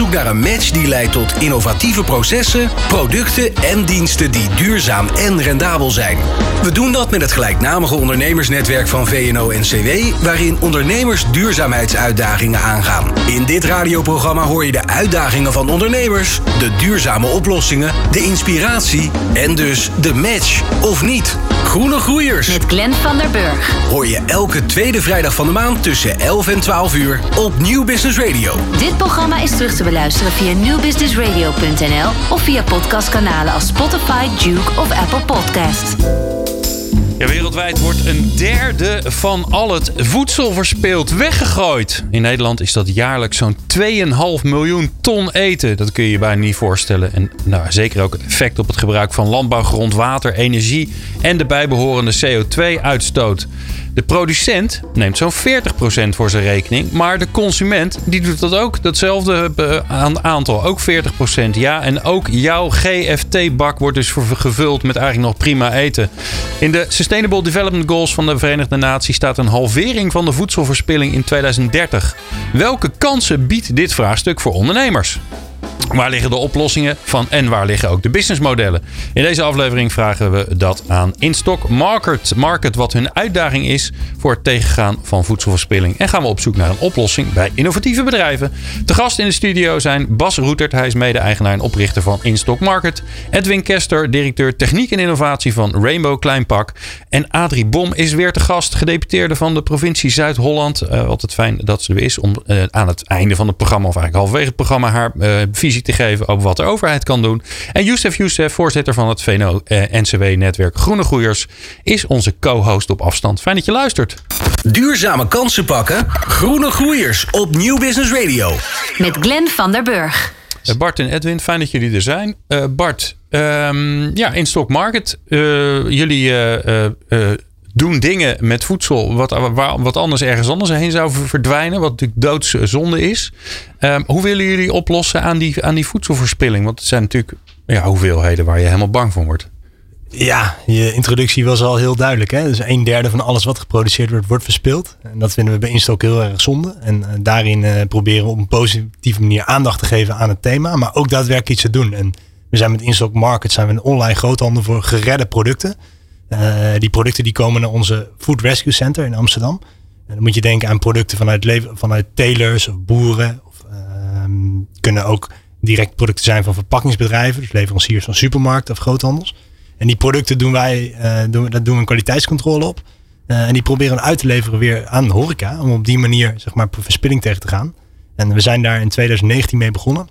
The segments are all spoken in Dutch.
zoek naar een match die leidt tot innovatieve processen, producten en diensten die duurzaam en rendabel zijn. We doen dat met het gelijknamige ondernemersnetwerk van VNO-NCW, waarin ondernemers duurzaamheidsuitdagingen aangaan. In dit radioprogramma hoor je de uitdagingen van ondernemers, de duurzame oplossingen, de inspiratie en dus de match of niet. Groene Groeiers Met Glenn van der Burg. hoor je elke tweede vrijdag van de maand tussen 11 en 12 uur op Nieuw Business Radio. Dit programma is terug te beluisteren via newbusinessradio.nl of via podcastkanalen als Spotify, Duke of Apple Podcasts. Ja, wereldwijd wordt een derde van al het voedsel verspild weggegooid. In Nederland is dat jaarlijks zo'n 2,5 miljoen ton eten. Dat kun je je bijna niet voorstellen. En nou, zeker ook het effect op het gebruik van landbouwgrond, water, energie en de bijbehorende CO2-uitstoot. De producent neemt zo'n 40% voor zijn rekening, maar de consument die doet dat ook. Datzelfde eh, aan- aantal, ook 40%. Ja, en ook jouw GFT-bak wordt dus gevuld met eigenlijk nog prima eten. In de Sustainable Development Goals van de Verenigde Naties staat een halvering van de voedselverspilling in 2030. Welke kansen biedt dit vraagstuk voor ondernemers? Waar liggen de oplossingen van en waar liggen ook de businessmodellen? In deze aflevering vragen we dat aan Instock Market, Market wat hun uitdaging is voor het tegengaan van voedselverspilling. En gaan we op zoek naar een oplossing bij innovatieve bedrijven. De gast in de studio zijn Bas Roetert, hij is mede-eigenaar en oprichter van Instock Market. Edwin Kester, directeur techniek en innovatie van Rainbow Kleinpak. En Adrie Bom is weer te gast, gedeputeerde van de provincie Zuid-Holland. Eh altijd fijn dat ze er is om eh, aan het einde van het programma, of eigenlijk halverwege het programma, haar visie te geven over wat de overheid kan doen. En Youssef Youssef, voorzitter van het VNO-NCW-netwerk Groene Groeiers, is onze co-host op afstand. Fijn dat je luistert. Duurzame kansen pakken? Groene Groeiers op Nieuw Business Radio. Met Glenn van der Burg. Eh, Bart en Edwin, fijn dat jullie er zijn. Eh, Bart, ehm, ja, in Stock Market, eh, jullie eh, eh, eh, doen dingen met voedsel wat, wat anders ergens anders heen zou ver- verdwijnen, wat natuurlijk doodzonde is. Ehm, hoe willen jullie oplossen aan die, aan die voedselverspilling? Want het zijn natuurlijk ja, hoeveelheden waar je helemaal bang van wordt. Ja, je introductie was al heel duidelijk. Hè? Dus een derde van alles wat geproduceerd wordt, wordt verspild. En dat vinden we bij Instok heel erg zonde. En eh, daarin eh, proberen we op een positieve manier aandacht te geven aan het thema. Maar ook daadwerkelijk iets te doen. En we zijn met Instok Market zijn we een online groothandel voor geredde producten. Eh, die producten die komen naar onze Food Rescue Center in Amsterdam. En dan moet je denken aan producten vanuit, vanuit telers of boeren. Of, ehm, kunnen ook direct producten zijn van verpakkingsbedrijven. Dus leveranciers van supermarkten of groothandels. En die producten doen wij, eh, doen, daar doen we een kwaliteitscontrole op. Eh, en die proberen we uit te leveren weer aan de horeca. Om op die manier zeg maar, verspilling tegen te gaan. En we zijn daar in 2019 mee begonnen.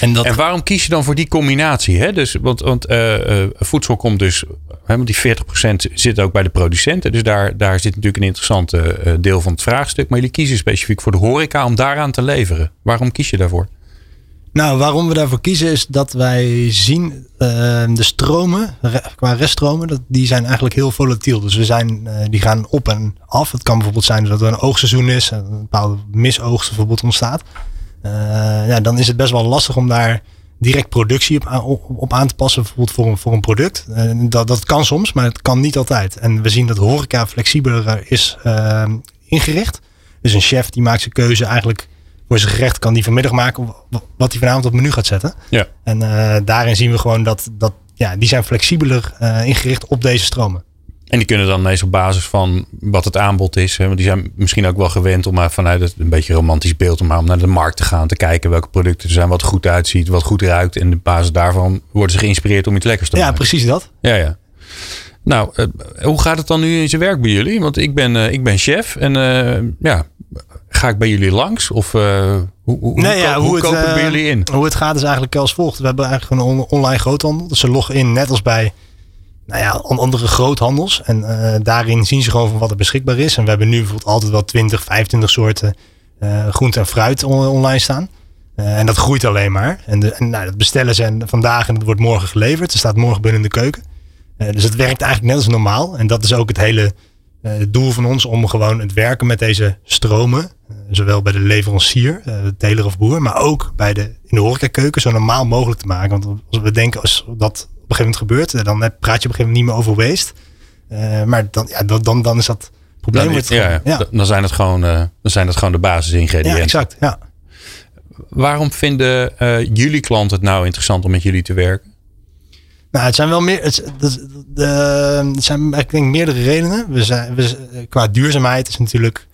En dat, En waarom kies je dan voor die combinatie? Hè? Dus, want want eh, eh, voedsel komt dus, hè, want die 40% zit ook bij de producenten. Dus daar, daar zit natuurlijk een interessant eh, deel van het vraagstuk. Maar jullie kiezen specifiek voor de horeca om daaraan te leveren. Waarom kies je daarvoor? Nou, waarom we daarvoor kiezen is dat wij zien eh, de stromen, re- qua reststromen, dat, die zijn eigenlijk heel volatiel. Dus we zijn, eh, die gaan op en af. Het kan bijvoorbeeld zijn dat er een oogseizoen is, en een bepaalde misoogst bijvoorbeeld ontstaat. Eh, ja, dan is het best wel lastig om daar direct productie op, aan- op, op aan te passen, bijvoorbeeld voor een, voor een product. Eh, dat, dat kan soms, maar het kan niet altijd. En we zien dat horeca flexibeler is eh, ingericht. Dus een chef die maakt zijn keuze eigenlijk voor zijn gerecht kan die vanmiddag maken wa- wat hij vanavond op menu gaat zetten. Ja. En eh, daarin zien we gewoon dat, dat ja, die zijn flexibeler ingericht op deze stromen. En die kunnen dan meestal op basis van wat het aanbod is. Hè? Want die zijn misschien ook wel gewend om maar vanuit het een beetje romantisch beeld om maar om naar de markt te gaan. Te kijken welke producten er zijn, wat goed uitziet, wat goed ruikt. En op basis daarvan worden ze geïnspireerd om iets lekkers te Ja, maken. precies dat. Ja, ja. Nou, eh, hoe gaat het dan nu in zijn werk bij jullie? Want ik ben, eh, ik ben chef en eh, ja, ga ik bij jullie langs? Of hoe, hoe, Nee, hoe, ja, ko- hoe hoe het, koop ik bij eh, jullie in? Hoe het gaat is eigenlijk als volgt. We hebben eigenlijk een on- online groothandel. Dus ze loggen in net als bij nou ja, an- andere groothandels. En eh, daarin zien ze gewoon van wat er beschikbaar is. En we hebben nu bijvoorbeeld altijd wel 20, 25 soorten eh groente en fruit on- online staan. en dat groeit alleen maar. En, de, en nou, dat bestellen ze vandaag en het wordt morgen geleverd. Er staat morgen binnen in de keuken. dus het werkt eigenlijk net als normaal. En dat is ook het hele doel van ons om gewoon het werken met deze stromen, zowel bij de leverancier, de teler of boer, maar ook bij de, in de horecakeuken zo normaal mogelijk te maken. Want als we denken als dat op een gegeven moment gebeurt, dan praat je op een gegeven moment niet meer over waste. maar dan, ja, dan, dan, dan is dat probleem. Dan, ja, ja, dan zijn het gewoon, dan zijn het gewoon de basisingrediënten. Ja, exact. Ja. Waarom vinden jullie klanten het nou interessant om met jullie te werken? Nou, het zijn wel meer. Het, het, de, het zijn ik denk meerdere redenen. We zijn, we, qua duurzaamheid is, natuurlijk,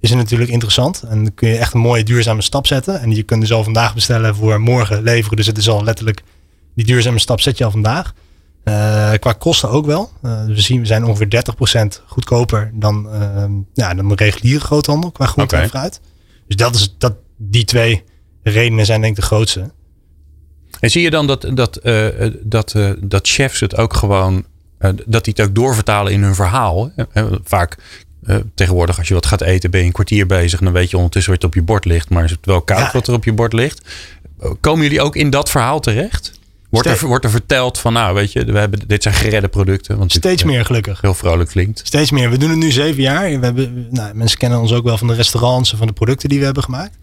is het natuurlijk interessant. En dan kun je echt een mooie duurzame stap zetten. En je kunt dus al vandaag bestellen voor morgen leveren. Dus het is al letterlijk. Die duurzame stap zet je al vandaag. Uh, qua kosten ook wel. Uh, we zien we zijn ongeveer 30% goedkoper dan, uh, ja, dan de reguliere groothandel qua groente okay. en fruit. Dus dat is, dat, die twee redenen zijn denk ik de grootste. En zie je dan dat, dat, dat, dat chefs het ook gewoon, dat die het ook doorvertalen in hun verhaal? Vaak tegenwoordig als je wat gaat eten ben je een kwartier bezig en dan weet je ondertussen wat op je bord ligt. Maar is het wel koud ja. wat er op je bord ligt? Komen jullie ook in dat verhaal terecht? Wordt er, wordt er verteld van, nou weet je, we hebben, dit zijn geredde producten. Want Steeds meer gelukkig. Heel vrolijk klinkt. Steeds meer. We doen het nu zeven jaar. We hebben, nou, mensen kennen ons ook wel van de restaurants en van de producten die we hebben gemaakt.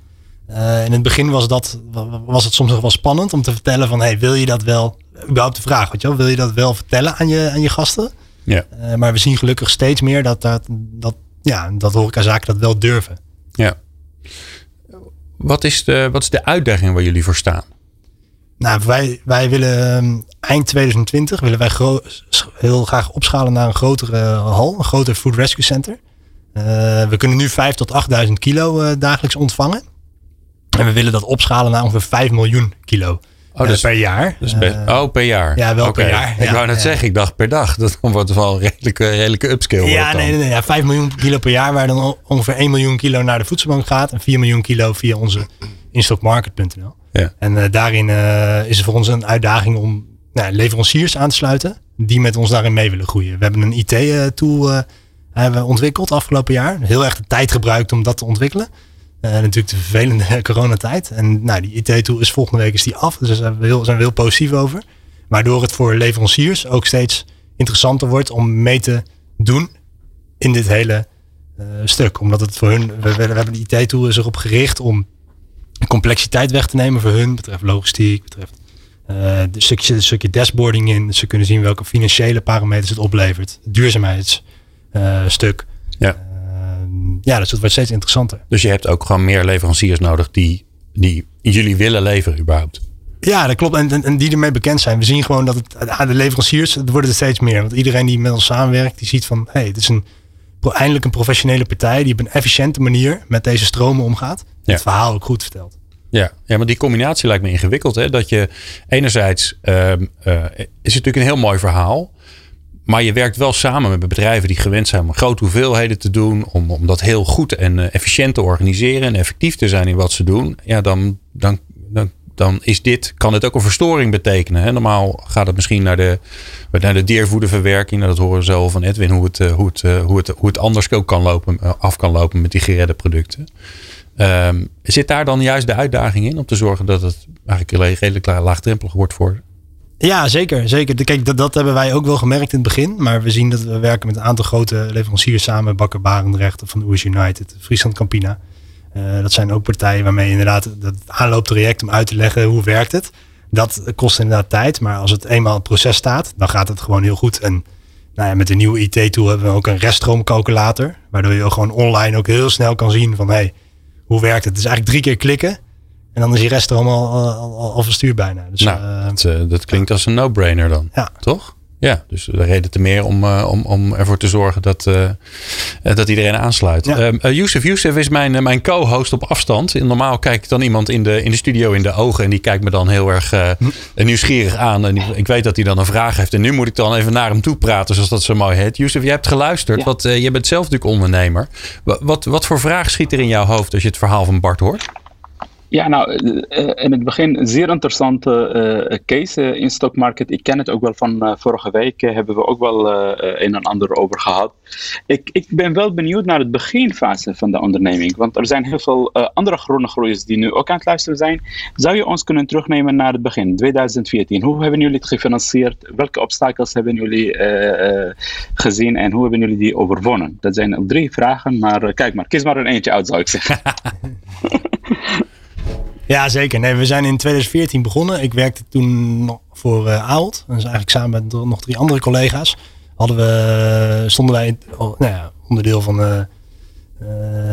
Uh, in het begin was, dat, was het soms nog wel spannend om te vertellen van, hey, wil je dat wel, überhaupt de vraag, weet je wel, wil je dat wel vertellen aan je, aan je gasten? Ja. Uh, maar we zien gelukkig steeds meer dat, dat, dat, ja, dat horecazaken dat wel durven. Ja. Wat is, de, wat is de uitdaging waar jullie voor staan? Nou, wij, wij willen um, eind 2020 willen wij heel graag opschalen naar een grotere hal, een groter food rescue center. Uh, we kunnen nu 5 tot 8000 kilo uh, dagelijks ontvangen. En we willen dat opschalen naar ongeveer 5 miljoen kilo. Oh, dus, per jaar. Dus per, oh, per jaar. Ja, wel okay. per jaar. Ik wou net ja. zeggen, ik dacht per dag. Dat wordt wel een redelijke, redelijke upscale. Ja, nee, nee, nee, ja, 5 miljoen kilo per jaar, waar dan ongeveer 1 miljoen kilo naar de voedselbank gaat. En 4 miljoen kilo via onze instockmarket.nl. Ja. En uh, daarin uh, is het voor ons een uitdaging om nou, leveranciers aan te sluiten die met ons daarin mee willen groeien. We hebben een IT-tool uh, hebben ontwikkeld afgelopen jaar. Heel erg de tijd gebruikt om dat te ontwikkelen. natuurlijk de vervelende coronatijd. En nou, die IT-tool is volgende week is die af. Dus daar zijn we, heel, zijn heel positief over. Waardoor het voor leveranciers ook steeds interessanter wordt om mee te doen in dit hele stuk. Omdat het voor hun, we, we hebben de IT-tool is erop gericht om complexiteit weg te nemen voor hun. Betreft logistiek, betreft uh, de stukje, de stukje dashboarding in. Ze kunnen zien welke financiële parameters het oplevert. Duurzaamheidsstuk. Uh, ja. Uh, ja, dus het wordt steeds interessanter. Dus je hebt ook gewoon meer leveranciers nodig die, die jullie willen leveren überhaupt. Ja, dat klopt. En, en, en, die ermee bekend zijn. We zien gewoon dat het aan de leveranciers, het worden er steeds meer. Want iedereen die met ons samenwerkt, die ziet van, hé, hey, het is een, eindelijk een professionele partij die op een efficiënte manier met deze stromen omgaat ja. het verhaal ook goed vertelt. Ja, ja, maar die combinatie lijkt me ingewikkeld. Hè? Dat je enerzijds uh, uh, is natuurlijk een heel mooi verhaal. Maar je werkt wel samen met bedrijven die gewend zijn om grote hoeveelheden te doen. Om, om dat heel goed en uh, efficiënt te organiseren en effectief te zijn in wat ze doen. Ja, dan, dan, dan, is dit, kan het ook een verstoring betekenen. Hè? Normaal gaat het misschien naar de, naar de diervoederverwerking. Dat horen we zo van Edwin, hoe het, hoe het, hoe het, hoe het anders ook kan lopen, af kan lopen met die geredde producten. Um, zit daar dan juist de uitdaging in om te zorgen dat het eigenlijk redelijk laagdrempelig wordt voor? Ja, zeker. zeker. Kijk, dat, dat hebben wij ook wel gemerkt in het begin. Maar we zien dat we werken met een aantal grote leveranciers samen. Bakker Barendrecht van Oers United, Friesland Campina. Uh, dat zijn ook partijen waarmee inderdaad dat aanlooptraject om uit te leggen hoe werkt het. Dat kost inderdaad tijd. Maar als het eenmaal het proces staat, dan gaat het gewoon heel goed. En nou ja, met de nieuwe IT-tool hebben we ook een reststroomcalculator. Waardoor je ook gewoon online ook heel snel kan zien van... Hey, hoe werkt het? Het is eigenlijk drie keer klikken. En dan is die rest allemaal al, al, al verstuurd bijna. Dus, nou, uh, dat, uh, dat, klinkt als een no-brainer dan. Ja. Toch? Ja, dus de reden te meer om, uh, om, om ervoor te zorgen dat, uh, dat iedereen aansluit. Ja. Uh, Youssef Youssef is mijn, mijn co-host op afstand. Normaal kijk ik dan iemand in de, in de studio in de ogen en die kijkt me dan heel erg hm. nieuwsgierig aan. En ik weet dat hij dan een vraag heeft. En nu moet ik dan even naar hem toe praten, zoals dat zo mooi heet. Youssef, jij hebt geluisterd. Ja. Wat, je bent zelf natuurlijk ondernemer. Wat, wat, wat voor vraag schiet er in jouw hoofd als je het verhaal van Bart hoort? Ja, nou, uh, in het begin een zeer interessante uh, case in stock market. Ik ken het ook wel van vorige week, hebben we ook wel een en ander over gehad. Ik, ik ben wel benieuwd naar het beginfase van de onderneming, want er zijn heel veel andere groene groeiers die nu ook aan het luisteren zijn. Zou je ons kunnen terugnemen naar het begin, 2014? Hoe hebben jullie het gefinancierd? Welke obstakels hebben jullie gezien en hoe hebben jullie die overwonnen? Dat zijn drie vragen, maar kijk maar, kies maar een eentje uit, zou ik zeggen. Ja, zeker. Nee, we zijn in 2014 begonnen. Ik werkte toen voor uh, Aalt. Dus eigenlijk samen met nog drie andere collega's. Hadden we, stonden wij oh, nou ja, onderdeel van... Uh,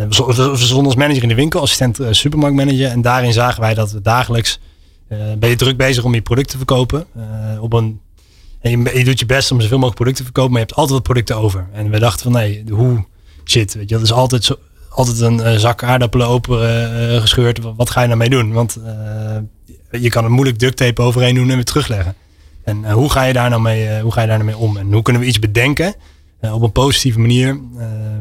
we stonden als manager in de winkel, assistent supermarktmanager. En daarin zagen wij dat we dagelijks... ben je druk bezig om je product te verkopen. op een, en je, je, doet je best om zoveel mogelijk producten te verkopen. Maar je hebt altijd wat producten over. En we dachten van nee, hoe zit. Weet je, dat is altijd zo, altijd een uh, zak aardappelen open uh, gescheurd. Wat ga je nou mee doen? Want uh, je kan er moeilijk duct tape overheen doen en weer terugleggen. En hoe ga je daar nou mee, hoe ga je daar nou mee om? En hoe kunnen we iets bedenken op een positieve manier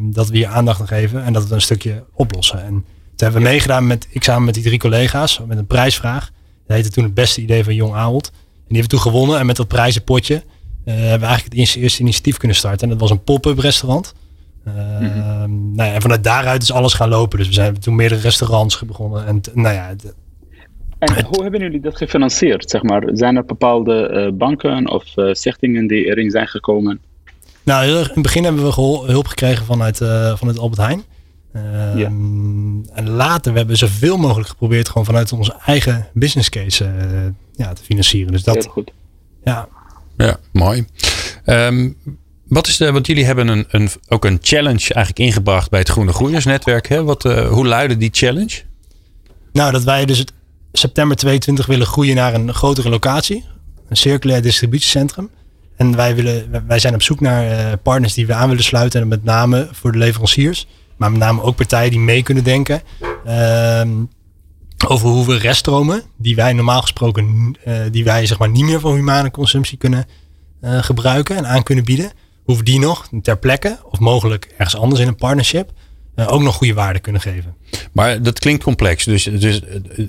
dat we hier aandacht aan geven en dat we een stukje oplossen? En toen hebben we meegedaan met, ik samen met die drie collega's, met een prijsvraag. Dat heette toen het beste idee van Jong Ahold. En die hebben we toen gewonnen en met dat prijzenpotje hebben we eigenlijk het eerste initiatief kunnen starten. En dat was een pop-up restaurant. Mm nou ja, en vanuit daaruit is alles gaan lopen. Dus we zijn toen meerdere restaurants begonnen. En nou ja, en hoe hebben jullie dat gefinancierd? Zeg maar? Zijn er bepaalde uh, banken of uh, stichtingen die erin zijn gekomen? Nou, in het begin hebben we hulp gekregen vanuit, uh, vanuit Albert Heijn. Uh, ja. En later we hebben zoveel mogelijk geprobeerd gewoon vanuit onze eigen business case ja, te financieren. Dus dat, Heel goed. Ja, ja mooi. Um, wat is de, want jullie hebben een, een, ook een challenge eigenlijk ingebracht bij het Groene Groeiersnetwerk. Hè? Wat, uh, hoe luidde die challenge? Nou, dat wij dus september 22 willen groeien naar een grotere locatie. Een circulair distributiecentrum. En wij, willen, wij zijn op zoek naar uh, partners die we aan willen sluiten. En met name voor de leveranciers. Maar met name ook partijen die mee kunnen denken. Uh, over hoe we reststromen, die wij normaal gesproken, uh, die wij zeg maar niet meer voor humane consumptie kunnen gebruiken en aan kunnen bieden hoe we die nog ter plekke of mogelijk ergens anders in een partnership uh, ook nog goede waarde kunnen geven. Maar dat klinkt complex. Dus, dus uh,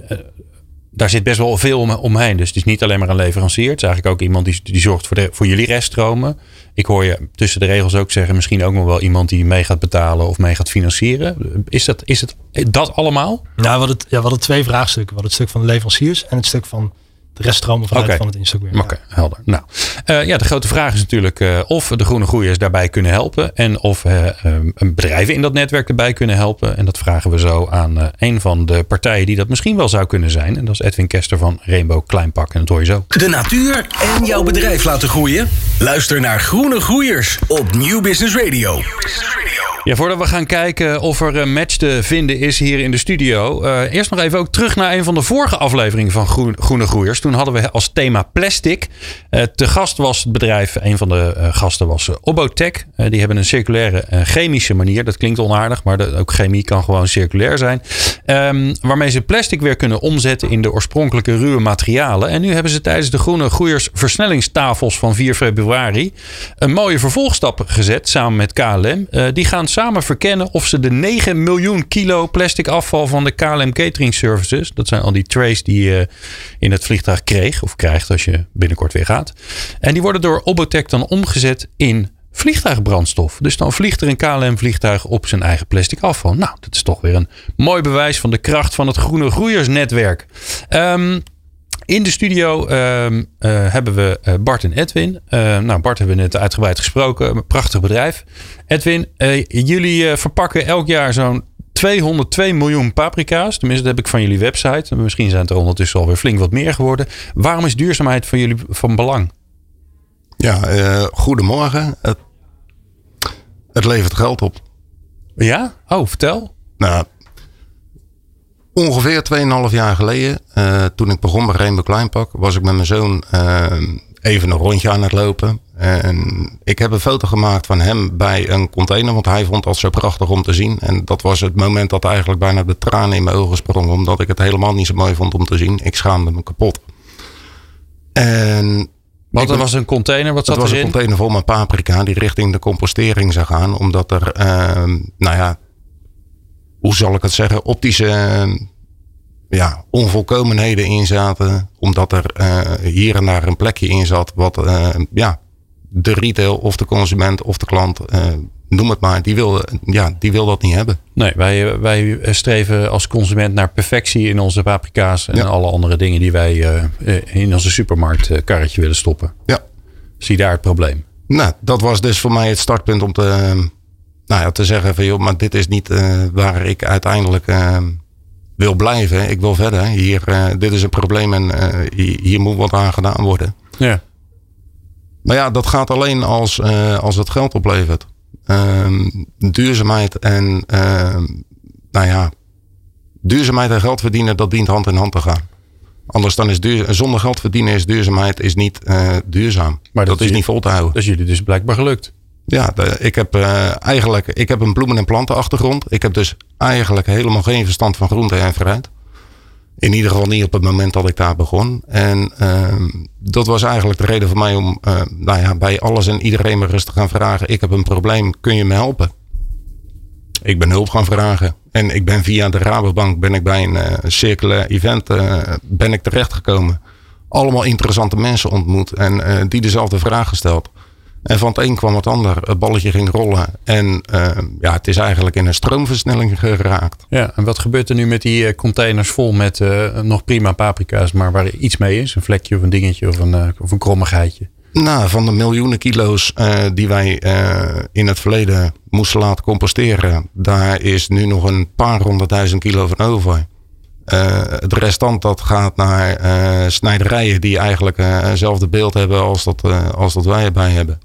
daar zit best wel veel om, omheen. Dus het is niet alleen maar een leverancier. Het is eigenlijk ook iemand die, die zorgt voor, de, voor jullie reststromen. Ik hoor je tussen de regels ook zeggen, misschien ook nog wel iemand die mee gaat betalen of mee gaat financieren. Is dat, is het dat allemaal? Nou, we hadden, ja, we hadden twee vraagstukken. We hadden het stuk van de leveranciers en het stuk van de rest stromen vanuit van het Instagram. Oké, helder. Nou, uh, ja, de grote vraag is natuurlijk uh, of de groene groeiers daarbij kunnen helpen. En of uh, bedrijven in dat netwerk erbij kunnen helpen. En dat vragen we zo aan een van de partijen die dat misschien wel zou kunnen zijn. En dat is Edwin Kester van Rainbow Kleinpak. En dat hoor je zo. De natuur en jouw bedrijf laten groeien? Luister naar Groene Groeiers op Nieuw Business Radio. New Business Radio. Ja, voordat we gaan kijken of er een match te vinden is hier in de studio. Uh, eerst nog even ook terug naar een van de vorige afleveringen van Groene Groeiers. Toen hadden we als thema plastic. Uh, te gast was het bedrijf, een van de uh, gasten was Obotech. die hebben een circulaire chemische manier. Dat klinkt onaardig, maar ook chemie kan gewoon circulair zijn. Um, waarmee ze plastic weer kunnen omzetten in de oorspronkelijke ruwe materialen. En nu hebben ze tijdens de Groene Groeiers versnellingstafels van 4 februari een mooie vervolgstap gezet samen met KLM. die gaan samen verkennen of ze de 9 miljoen kilo plastic afval van de KLM Catering Services, dat zijn al die trays die je in het vliegtuig kreeg of krijgt als je binnenkort weer gaat. En die worden door Obotech dan omgezet in vliegtuigbrandstof. Dus dan vliegt er een KLM-vliegtuig op zijn eigen plastic afval. Nou, dat is toch weer een mooi bewijs van de kracht van het Groene Groeiersnetwerk. Um, in de studio uh, uh, hebben we uh, Bart en Edwin. nou, Bart hebben we net uitgebreid gesproken. Een prachtig bedrijf. Edwin, jullie verpakken elk jaar zo'n 202 miljoen paprika's. Tenminste, dat heb ik van jullie website. Misschien zijn het er ondertussen alweer flink wat meer geworden. Waarom is duurzaamheid voor jullie van belang? Ja, goedemorgen. Het, het levert geld op. Ja? Oh, vertel. Nou, Ongeveer 2,5 jaar geleden, uh, toen ik begon bij Rainbow Kleinpak, was ik met mijn zoon uh, even een rondje aan het lopen. En ik heb een foto gemaakt van hem bij een container, want hij vond dat zo prachtig om te zien. En dat was het moment dat eigenlijk bijna de tranen in mijn ogen sprongen, omdat ik het helemaal niet zo mooi vond om te zien. Ik schaamde me kapot. En wat er was een container, wat zat erin? Het was een container vol met paprika die richting de compostering zou gaan, omdat er, uh, nou ja, hoe zal ik het zeggen, optische ja, onvolkomenheden in zaten. Omdat er hier en daar een plekje in zat wat ja, de retail of de consument of de klant noem het maar, die wil, ja, die wil dat niet hebben. Nee, wij, wij streven als consument naar perfectie in onze paprika's en alle andere dingen die wij uh, in onze supermarktkarretje willen stoppen. Ja. Zie daar het probleem? Nou, dat was dus voor mij het startpunt om te, nou ja, te zeggen van joh, maar dit is niet uh, waar ik uiteindelijk uh, wil blijven. Ik wil verder. Hier, dit is een probleem en hier, hier, moet wat aan gedaan worden. Ja. Maar ja, dat gaat alleen als, als het geld oplevert. Ehm, duurzaamheid en ehm, nou ja, duurzaamheid en geld verdienen, dat dient hand in hand te gaan. Anders dan is duur, zonder geld verdienen is duurzaamheid is niet uh, duurzaam. Maar dat, is niet vol te houden. Dat is jullie dus blijkbaar gelukt. Ja, ik heb uh, eigenlijk ik heb een bloemen- en plantenachtergrond. Ik heb dus eigenlijk helemaal geen verstand van groente en fruit. In ieder geval niet op het moment dat ik daar begon. En uh, dat was eigenlijk de reden voor mij om uh, nou ja, bij alles en iedereen maar rustig gaan vragen. Ik heb een probleem, kun je me helpen? Ik ben hulp gaan vragen. En ik ben via de Rabobank ben ik bij een uh, circulair event ben ik terechtgekomen. Allemaal interessante mensen ontmoet en die dezelfde vraag gesteld. En van het een kwam het ander. Het balletje ging rollen. En uh, ja, het is eigenlijk in een stroomversnelling geraakt. Ja, en wat gebeurt er nu met die eh, containers vol met uh, nog prima paprika's, maar waar iets mee is? Een vlekje of een dingetje of een, uh, of een krommigheidje? Nou, van de miljoenen kilo's die wij in het verleden moesten laten composteren, daar is nu nog een paar honderdduizend kilo van over. het restant dat gaat naar snijderijen die eigenlijk hetzelfde beeld hebben als dat, als dat wij erbij hebben.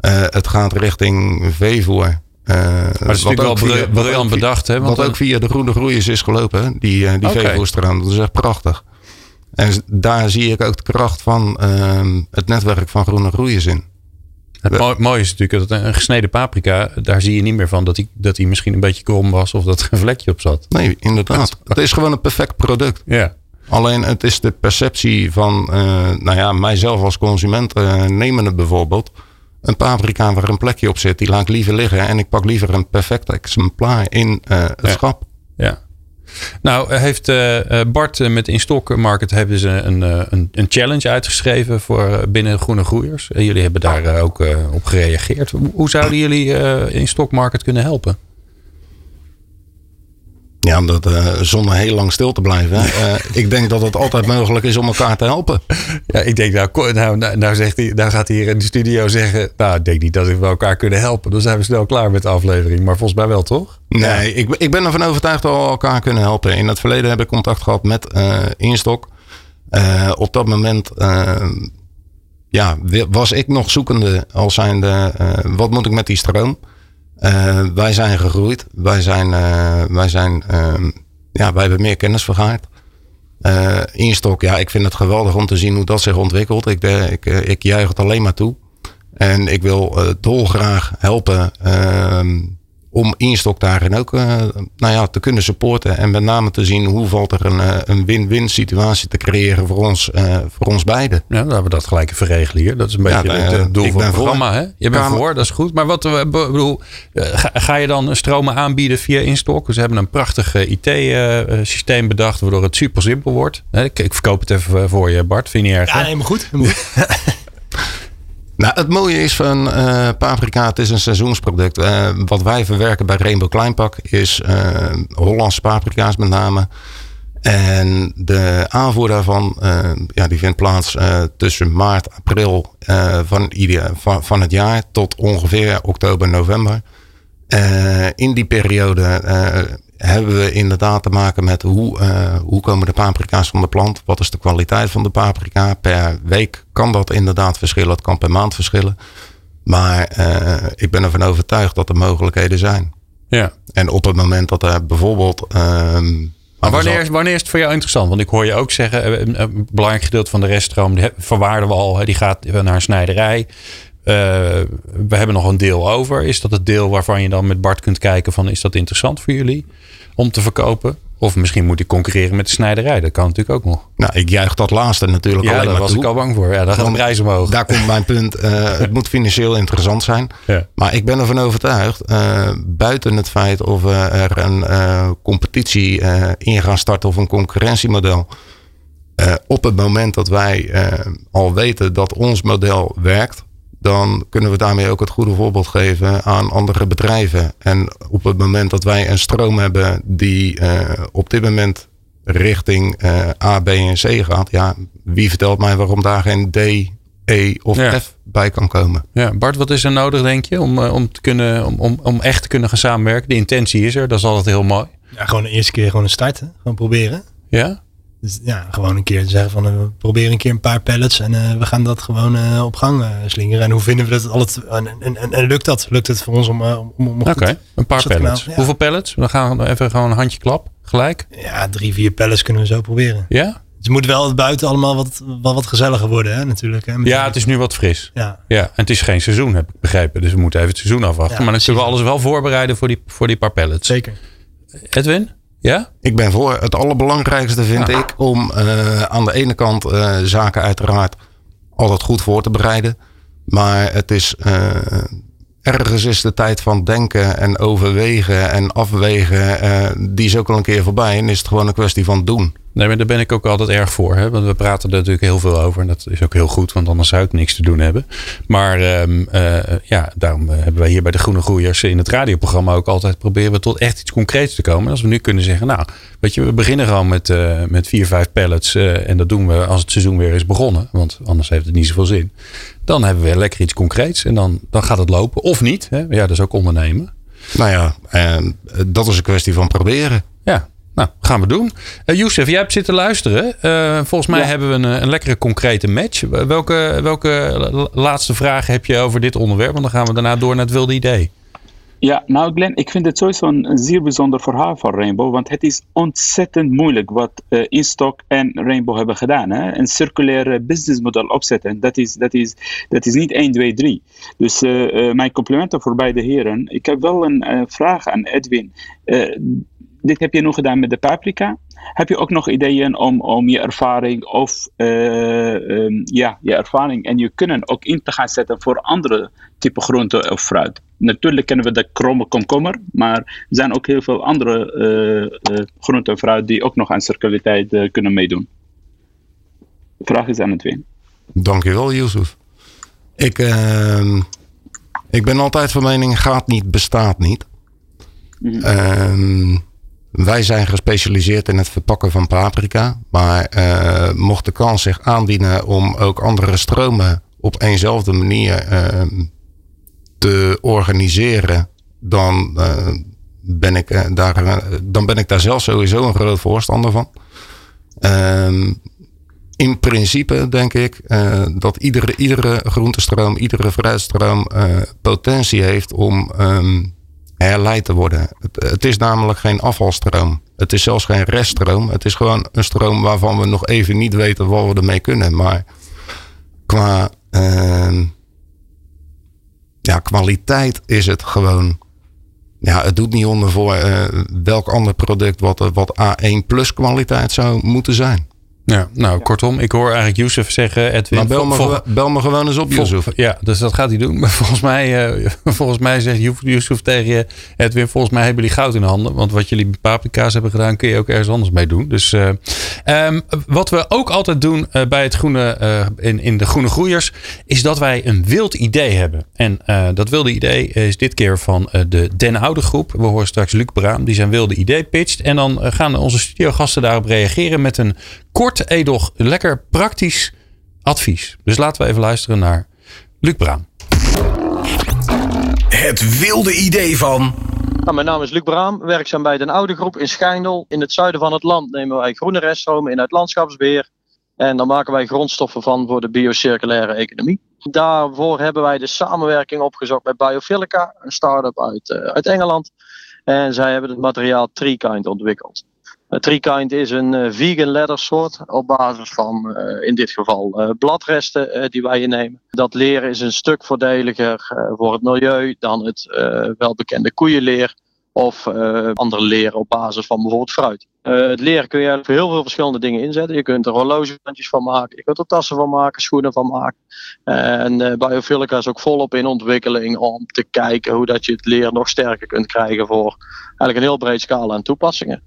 Uh, het gaat richting veevoer. Uh, maar dat is natuurlijk wel briljant bedacht. Hè? Want wat ook via de Groene Groeiers is gelopen, die, uh, die okay. Dat is echt prachtig. En daar zie ik ook de kracht van uh, het netwerk van Groene Groeiers in. Het mooie is natuurlijk dat een gesneden paprika, daar zie je niet meer van dat hij dat misschien een beetje krom was of dat er een vlekje op zat. Nee, inderdaad. Het is gewoon een perfect product. Ja. Alleen het is de perceptie van, nou ja, mijzelf als consument nemen het bijvoorbeeld een paprika waar een plekje op zit, die laat ik liever liggen. En ik pak liever een perfect exemplaar in uh, het ja. schap. Ja. Nou, heeft uh, Bart met Instock Market hebben ze een, een, een challenge uitgeschreven voor binnen Groene Groeiers. En jullie hebben daar ook op gereageerd. Hoe zouden jullie in Stock Market kunnen helpen? Ja, om dat, uh, zonder heel lang stil te blijven. Uh, ik denk dat het altijd mogelijk is om elkaar te helpen. Ja, ik denk, nou, nou, nou, nou, zegt hij, nou gaat hij hier in de studio zeggen... nou, ik denk niet dat we elkaar kunnen helpen. Dan zijn we snel klaar met de aflevering. Maar volgens mij wel, toch? Nee, ik, ik ben ervan overtuigd dat we elkaar kunnen helpen. In het verleden heb ik contact gehad met uh, Instok. op dat moment ja, was ik nog zoekende als zijnde... wat moet ik met die stroom? Uh, wij zijn gegroeid. Wij zijn, uh, wij zijn, uh, ja, wij hebben meer kennis vergaard. Uh, Instok, ja, ik vind het geweldig om te zien hoe dat zich ontwikkelt. Ik, ik, ik juich het alleen maar toe. En ik wil dolgraag helpen ehm, om Instok daarin ook uh, nou ja, te kunnen supporten. En met name te zien hoe valt er een, een win-win situatie te creëren voor ons, uh, voor ons beiden. Ja, laten we dat gelijk even regelen hier. Dat is een beetje ja, het, het doel van het programma. Hè? Je bent voor, dat is goed. Maar wat bedoel, ga, ga, je dan stromen aanbieden via Instok? Ze hebben een prachtig IT-systeem bedacht waardoor het super simpel wordt. Ik, ik verkoop het even voor je, Bart. Vind je niet erg? Ja, helemaal goed. Nou, het mooie is van uh, paprika, het is een seizoensproduct. Uh, wat wij verwerken bij Rainbow Kleinpak is uh, Hollandse paprika's met name. En de aanvoer daarvan, ja, die vindt plaats tussen maart, april van, ieder, van, van het jaar tot ongeveer oktober, november. in die periode hebben we inderdaad te maken met hoe, uh, hoe komen de paprika's van de plant? Wat is de kwaliteit van de paprika? Per week kan dat inderdaad verschillen. Het kan per maand verschillen. Maar uh, ik ben ervan overtuigd dat er mogelijkheden zijn. Ja. En op het moment dat er bijvoorbeeld. Uh, maar wanneer, wanneer is het voor jou interessant? Want ik hoor je ook zeggen, eh, een, een belangrijk gedeelte van de reststroom verwaarden we al. Die gaat naar een snijderij. Uh, we hebben nog een deel over. Is dat het deel waarvan je dan met Bart kunt kijken van is dat interessant voor jullie? om te verkopen? Of misschien moet hij concurreren met de snijderij. Dat kan natuurlijk ook nog. Nou, ik juich dat laatste natuurlijk Ja, alleen daar maar was toe. ik al bang voor. Ja, dan gaat de prijs omhoog. Daar komt mijn punt. eh, het moet financieel interessant zijn. Ja. Maar ik ben ervan overtuigd, eh, buiten het feit of we er een eh, competitie eh, in gaan starten of een concurrentiemodel. eh, op het moment dat wij eh, al weten dat ons model werkt, dan kunnen we daarmee ook het goede voorbeeld geven aan andere bedrijven. En op het moment dat wij een stroom hebben die eh, op dit moment richting eh, A, B en C gaat, ja, wie vertelt mij waarom daar geen D, E of Ja. F bij kan komen? Ja, Bart, wat is er nodig, denk je, om, eh, om, te kunnen, om, om, om echt te kunnen gaan samenwerken? De intentie is er, dat is altijd heel mooi. Ja, gewoon de eerste keer gewoon een starten. Gewoon proberen. Ja? Dus ja, gewoon een keer zeggen van eh, we proberen een keer een paar pallets en eh, we gaan dat gewoon eh, op gang slingeren. En hoe vinden we dat al het en, en, en, en lukt dat? Lukt het voor ons om, om, om Oké, een paar pallets. Ja. Hoeveel pallets? Dan gaan we even gewoon een handje klap, gelijk. Ja, drie, vier pallets kunnen we zo proberen. Ja? Dus het moet wel buiten allemaal wat, wat gezelliger worden, hè, natuurlijk. Hè, Ja, het is nu wat fris. Ja, Ja, en het is geen seizoen, heb ik begrepen. Dus we moeten even het seizoen afwachten. Ja, maar dan kunnen we alles wel voorbereiden voor die, voor die paar pallets. zeker. Edwin? Ja? Ik ben voor. Het allerbelangrijkste vind Ja. ik om eh, aan de ene kant eh, zaken uiteraard altijd goed voor te bereiden. Maar het is eh, ergens is de tijd van denken en overwegen en afwegen. die is ook al een keer voorbij. En is het gewoon een kwestie van doen. Nee, maar daar ben ik ook altijd erg voor. Hè? Want we praten er natuurlijk heel veel over. En dat is ook heel goed, want anders zou ik niks te doen hebben. Maar ehm, eh, ja, daarom eh, hebben wij hier bij de Groene Groeiers in het radioprogramma ook altijd proberen we tot echt iets concreets te komen. En als we nu kunnen zeggen, nou, weet je, we beginnen gewoon met, eh, met vier, vijf pallets. en dat doen we als het seizoen weer is begonnen. Want anders heeft het niet zoveel zin. Dan hebben we lekker iets concreets. En dan, dan gaat het lopen. Of niet. Hè? Ja, dat is ook ondernemen. Nou ja, eh, dat is een kwestie van proberen. Ja, nou, gaan we doen. Eh Youssef, jij hebt zitten luisteren. Eh, volgens mij Ja. hebben we een, een lekkere concrete match. Welke, welke la- laatste vragen heb je over dit onderwerp? Want dan gaan we daarna door naar het wilde idee. Ja, nou Glenn, ik vind het sowieso een, zeer bijzonder verhaal van Rainbow, want het is ontzettend moeilijk wat eh Instock en Rainbow hebben gedaan. Hè? Een circulair businessmodel opzetten, dat is, dat, is, dat is niet 1, 2, 3. Dus eh, eh, mijn complimenten voor beide heren. Ik heb wel een eh, vraag aan Edwin. Dit heb je nu gedaan met de paprika. Heb je ook nog ideeën om, om je ervaring of eh, ehm, ja, je ervaring en je kunnen ook in te gaan zetten voor andere type groenten of fruit? Natuurlijk kennen we de kromme komkommer, maar er zijn ook heel veel andere eh eh, groenten en fruit die ook nog aan circulariteit kunnen meedoen. De vraag is aan het win. Dankjewel, Yusuf. Ik, ehm, ik ben altijd van mening, gaat niet, bestaat niet. Ehm, wij zijn gespecialiseerd in het verpakken van paprika. Maar eh, mocht de kans zich aandienen om ook andere stromen op eenzelfde manier ehm, te organiseren, dan, eh, ben ik, eh, daar, dan ben ik daar zelf sowieso een groot voorstander van. Ehm, in principe denk ik dat iedere, iedere groentestroom, iedere fruitstroom potentie heeft om ehm, herleid te worden. Het, is namelijk geen afvalstroom. Het is zelfs geen reststroom. Het is gewoon een stroom waarvan we nog even niet weten wat we ermee kunnen. Maar qua ehm, ja, kwaliteit is het gewoon. Ja, het doet niet onder voor eh, welk ander product wat, wat A1 plus kwaliteit zou moeten zijn. Ja, nou, kortom, ik hoor eigenlijk Youssef zeggen... Edwin, Maar bel me, vol- gewo- bel me gewoon eens op, Yusuf. Ja, dus dat gaat hij doen. Maar volgens mij, eh, volgens mij zegt Youssef tegen je... Edwin, volgens mij hebben jullie goud in handen. Want wat jullie met paprika's hebben gedaan... kun je ook ergens anders mee doen. Dus eh, ehm, wat we ook altijd doen eh, bij het groene, eh, in, in de Groene Groeiers... is dat wij een wild idee hebben. En eh, dat wilde idee is dit keer van eh, de Den Oude groep. We horen straks Luc Braam, die zijn wilde idee pitcht. En dan gaan onze studiogasten daarop reageren met een kort, edoch, lekker praktisch advies. Dus laten we even luisteren naar Luc Braam. Het wilde idee van. Nou, mijn naam is Luc Braam, werkzaam bij Den Oude Groep in Schijndel. In het zuiden van het land nemen wij groene reststromen in uit landschapsbeheer. En daar maken wij grondstoffen van voor de biocirculaire economie. Daarvoor hebben wij de samenwerking opgezocht met Biofilica, een start-up uit, eh, uit Engeland. En zij hebben het materiaal Treekind ontwikkeld. Treekind is een eh, vegan leathersoort op basis van eh, in dit geval eh, bladresten die wij innemen. Dat leer is een stuk voordeliger voor het milieu dan het welbekende koeienleer Of uh, andere leren op basis van bijvoorbeeld fruit. Het leren kun je voor heel veel verschillende dingen inzetten. Je kunt er horlogebandjes van maken, je kunt er tassen van maken, schoenen van maken. en Biofilica is ook volop in ontwikkeling om te kijken hoe dat je het leer nog sterker kunt krijgen voor eigenlijk een heel breed scala aan toepassingen.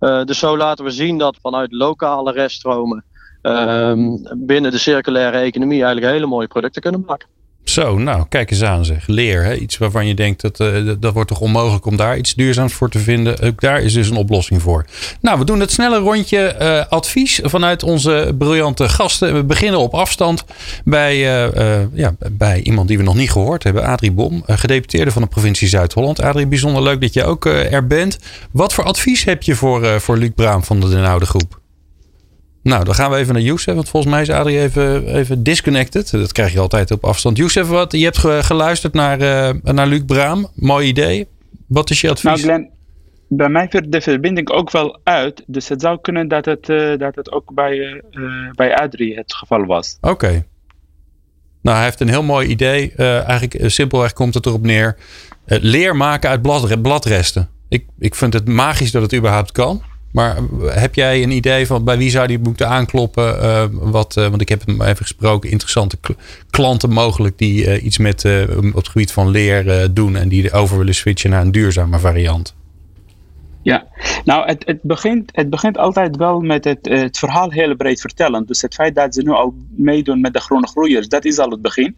Dus zo laten we zien dat vanuit lokale reststromen ehm, binnen de circulaire economie eigenlijk hele mooie producten kunnen maken. Zo, nou, kijk eens aan zeg. Leer, hè? iets waarvan je denkt dat, uh, dat wordt toch onmogelijk om daar iets duurzaams voor te vinden. Ook daar is dus een oplossing voor. Nou, we doen het snelle rondje uh, advies vanuit onze briljante gasten. We beginnen op afstand bij, uh, ja, bij iemand die we nog niet gehoord hebben, Adrie Bom, gedeputeerde van de provincie Zuid-Holland. Adrie, bijzonder leuk dat je ook er bent. Wat voor advies heb je voor, voor Luc Braam van de Den Oude Groep? Nou, dan gaan we even naar Youssef. Want volgens mij is Adrie even, even disconnected. Dat krijg je altijd op afstand. Youssef, wat, je hebt geluisterd naar, uh, naar Luc Braam. Mooi idee. Wat is je advies? Nou, Glenn, bij mij werd de verbinding ook wel uit. Dus het zou kunnen dat het, uh, dat het ook bij, uh, bij Adrie het geval was. Oké. Nou, hij heeft een heel mooi idee. eigenlijk simpelweg komt het erop neer. leer maken uit blad, bladresten. Ik, ik vind het magisch dat het überhaupt kan. Maar heb jij een idee van bij wie zou die moeten aankloppen? Uh, wat, uh, want ik heb hem even gesproken. Interessante klanten mogelijk die iets met, op het gebied van leer doen. En die over willen switchen naar een duurzame variant. Ja, nou, het, het, begint, het begint altijd wel met het, het verhaal heel breed vertellen. Dus het feit dat ze nu al meedoen met de groene groeiers, dat is al het begin.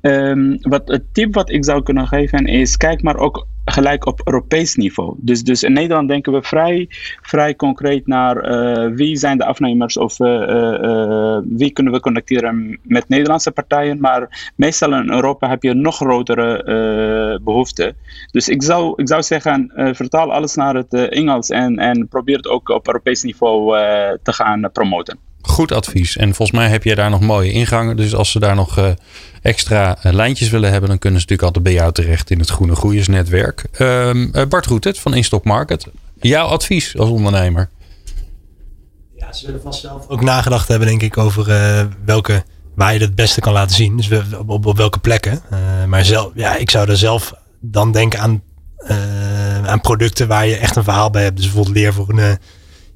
Um, wat, het tip wat ik zou kunnen geven is: kijk maar ook gelijk op Europees niveau. Dus, dus in Nederland denken we vrij, vrij concreet naar uh, wie zijn de afnemers of uh, uh, wie kunnen we connecteren met Nederlandse partijen. Maar meestal in Europa heb je nog grotere behoeften. Dus ik zou, ik zou zeggen, vertaal alles naar het Engels en, en probeer het ook op Europees niveau te gaan promoten. Goed advies. En volgens mij heb jij daar nog mooie ingangen. Dus als ze daar nog extra eh, lijntjes willen hebben, dan kunnen ze natuurlijk altijd bij jou terecht in het Groene Groeiersnetwerk. Um, Bart Roetet van Instock Market. Jouw advies als ondernemer? Ja, ze willen vast zelf ook nagedacht hebben, denk ik, over welke waar je het beste kan laten zien. Dus op, op, welke plekken. Maar zelf, ja, ik zou er zelf dan denken aan, aan producten waar je echt een verhaal bij hebt. Dus bijvoorbeeld leer voor een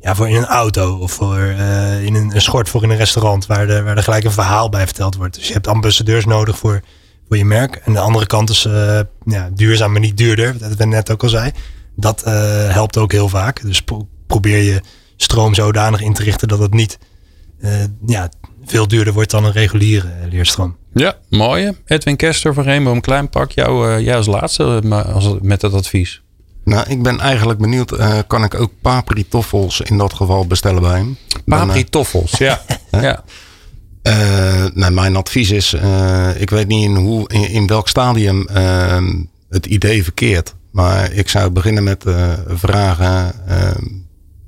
ja, voor in een auto of voor uh, in een, een, schort voor in een restaurant waar, de, waar er gelijk een verhaal bij verteld wordt. Dus je hebt ambassadeurs nodig voor, voor je merk. En de andere kant is uh, ja, duurzaam, maar niet duurder. Dat we net ook al zei. Dat uh, helpt ook heel vaak. Dus pro probeer je stroom zodanig in te richten dat het niet ja, veel duurder wordt dan een reguliere leerstroom. Ja, mooie. Edwin Kester van Rainbow Kleinpak. Jou, jou als laatste als, met dat advies. Nou, ik ben eigenlijk benieuwd, uh, kan ik ook papritoffels in dat geval bestellen bij hem? Papritoffels, ja. ja. Uh, nou, mijn advies is, uh, ik weet niet in, hoe, in, in welk stadium ehm, het idee verkeert. Maar ik zou beginnen met vragen, ehm,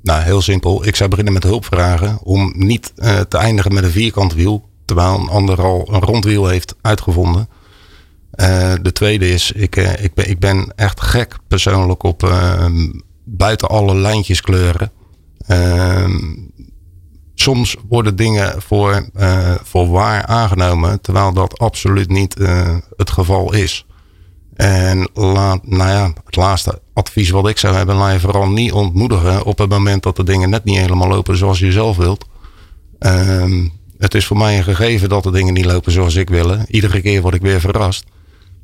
nou heel simpel, ik zou beginnen met hulp vragen om niet te eindigen met een vierkant wiel. Terwijl een ander al een rondwiel heeft uitgevonden. Uh, de tweede is, ik, uh, ik, ben, ik ben echt gek persoonlijk op uh, buiten alle lijntjes kleuren. Ehm, soms worden dingen voor, voor waar aangenomen, terwijl dat absoluut niet het geval is. En laat, nou ja, het laatste advies wat ik zou hebben, laat je vooral niet ontmoedigen op het moment dat de dingen net niet helemaal lopen zoals je zelf wilt. Ehm, het is voor mij een gegeven dat de dingen niet lopen zoals ik wil. Iedere keer word ik weer verrast.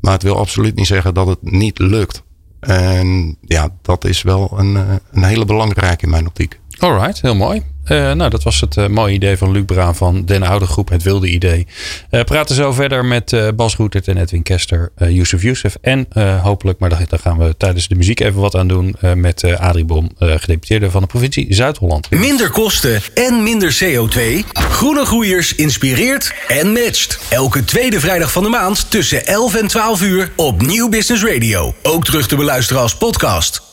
Maar het wil absoluut niet zeggen dat het niet lukt. En ja, dat is wel een, eh, een hele belangrijke in mijn optiek. Alright, heel mooi. Uh, nou, dat was het uh, mooie idee van Luc Braan van Den Oude Groep, het wilde idee. Uh, praten zo verder met Bas Roetert en Edwin Kester, Yusuf Youssef. En hopelijk, maar daar, gaan we tijdens de muziek even wat aan doen, met Adrie Bom, gedeputeerde van de provincie Zuid-Holland. Minder kosten en minder CO2. Groene Groeiers inspireert en matcht. Elke tweede vrijdag van de maand tussen 11 en 12 uur op Nieuw Business Radio. Ook terug te beluisteren als podcast.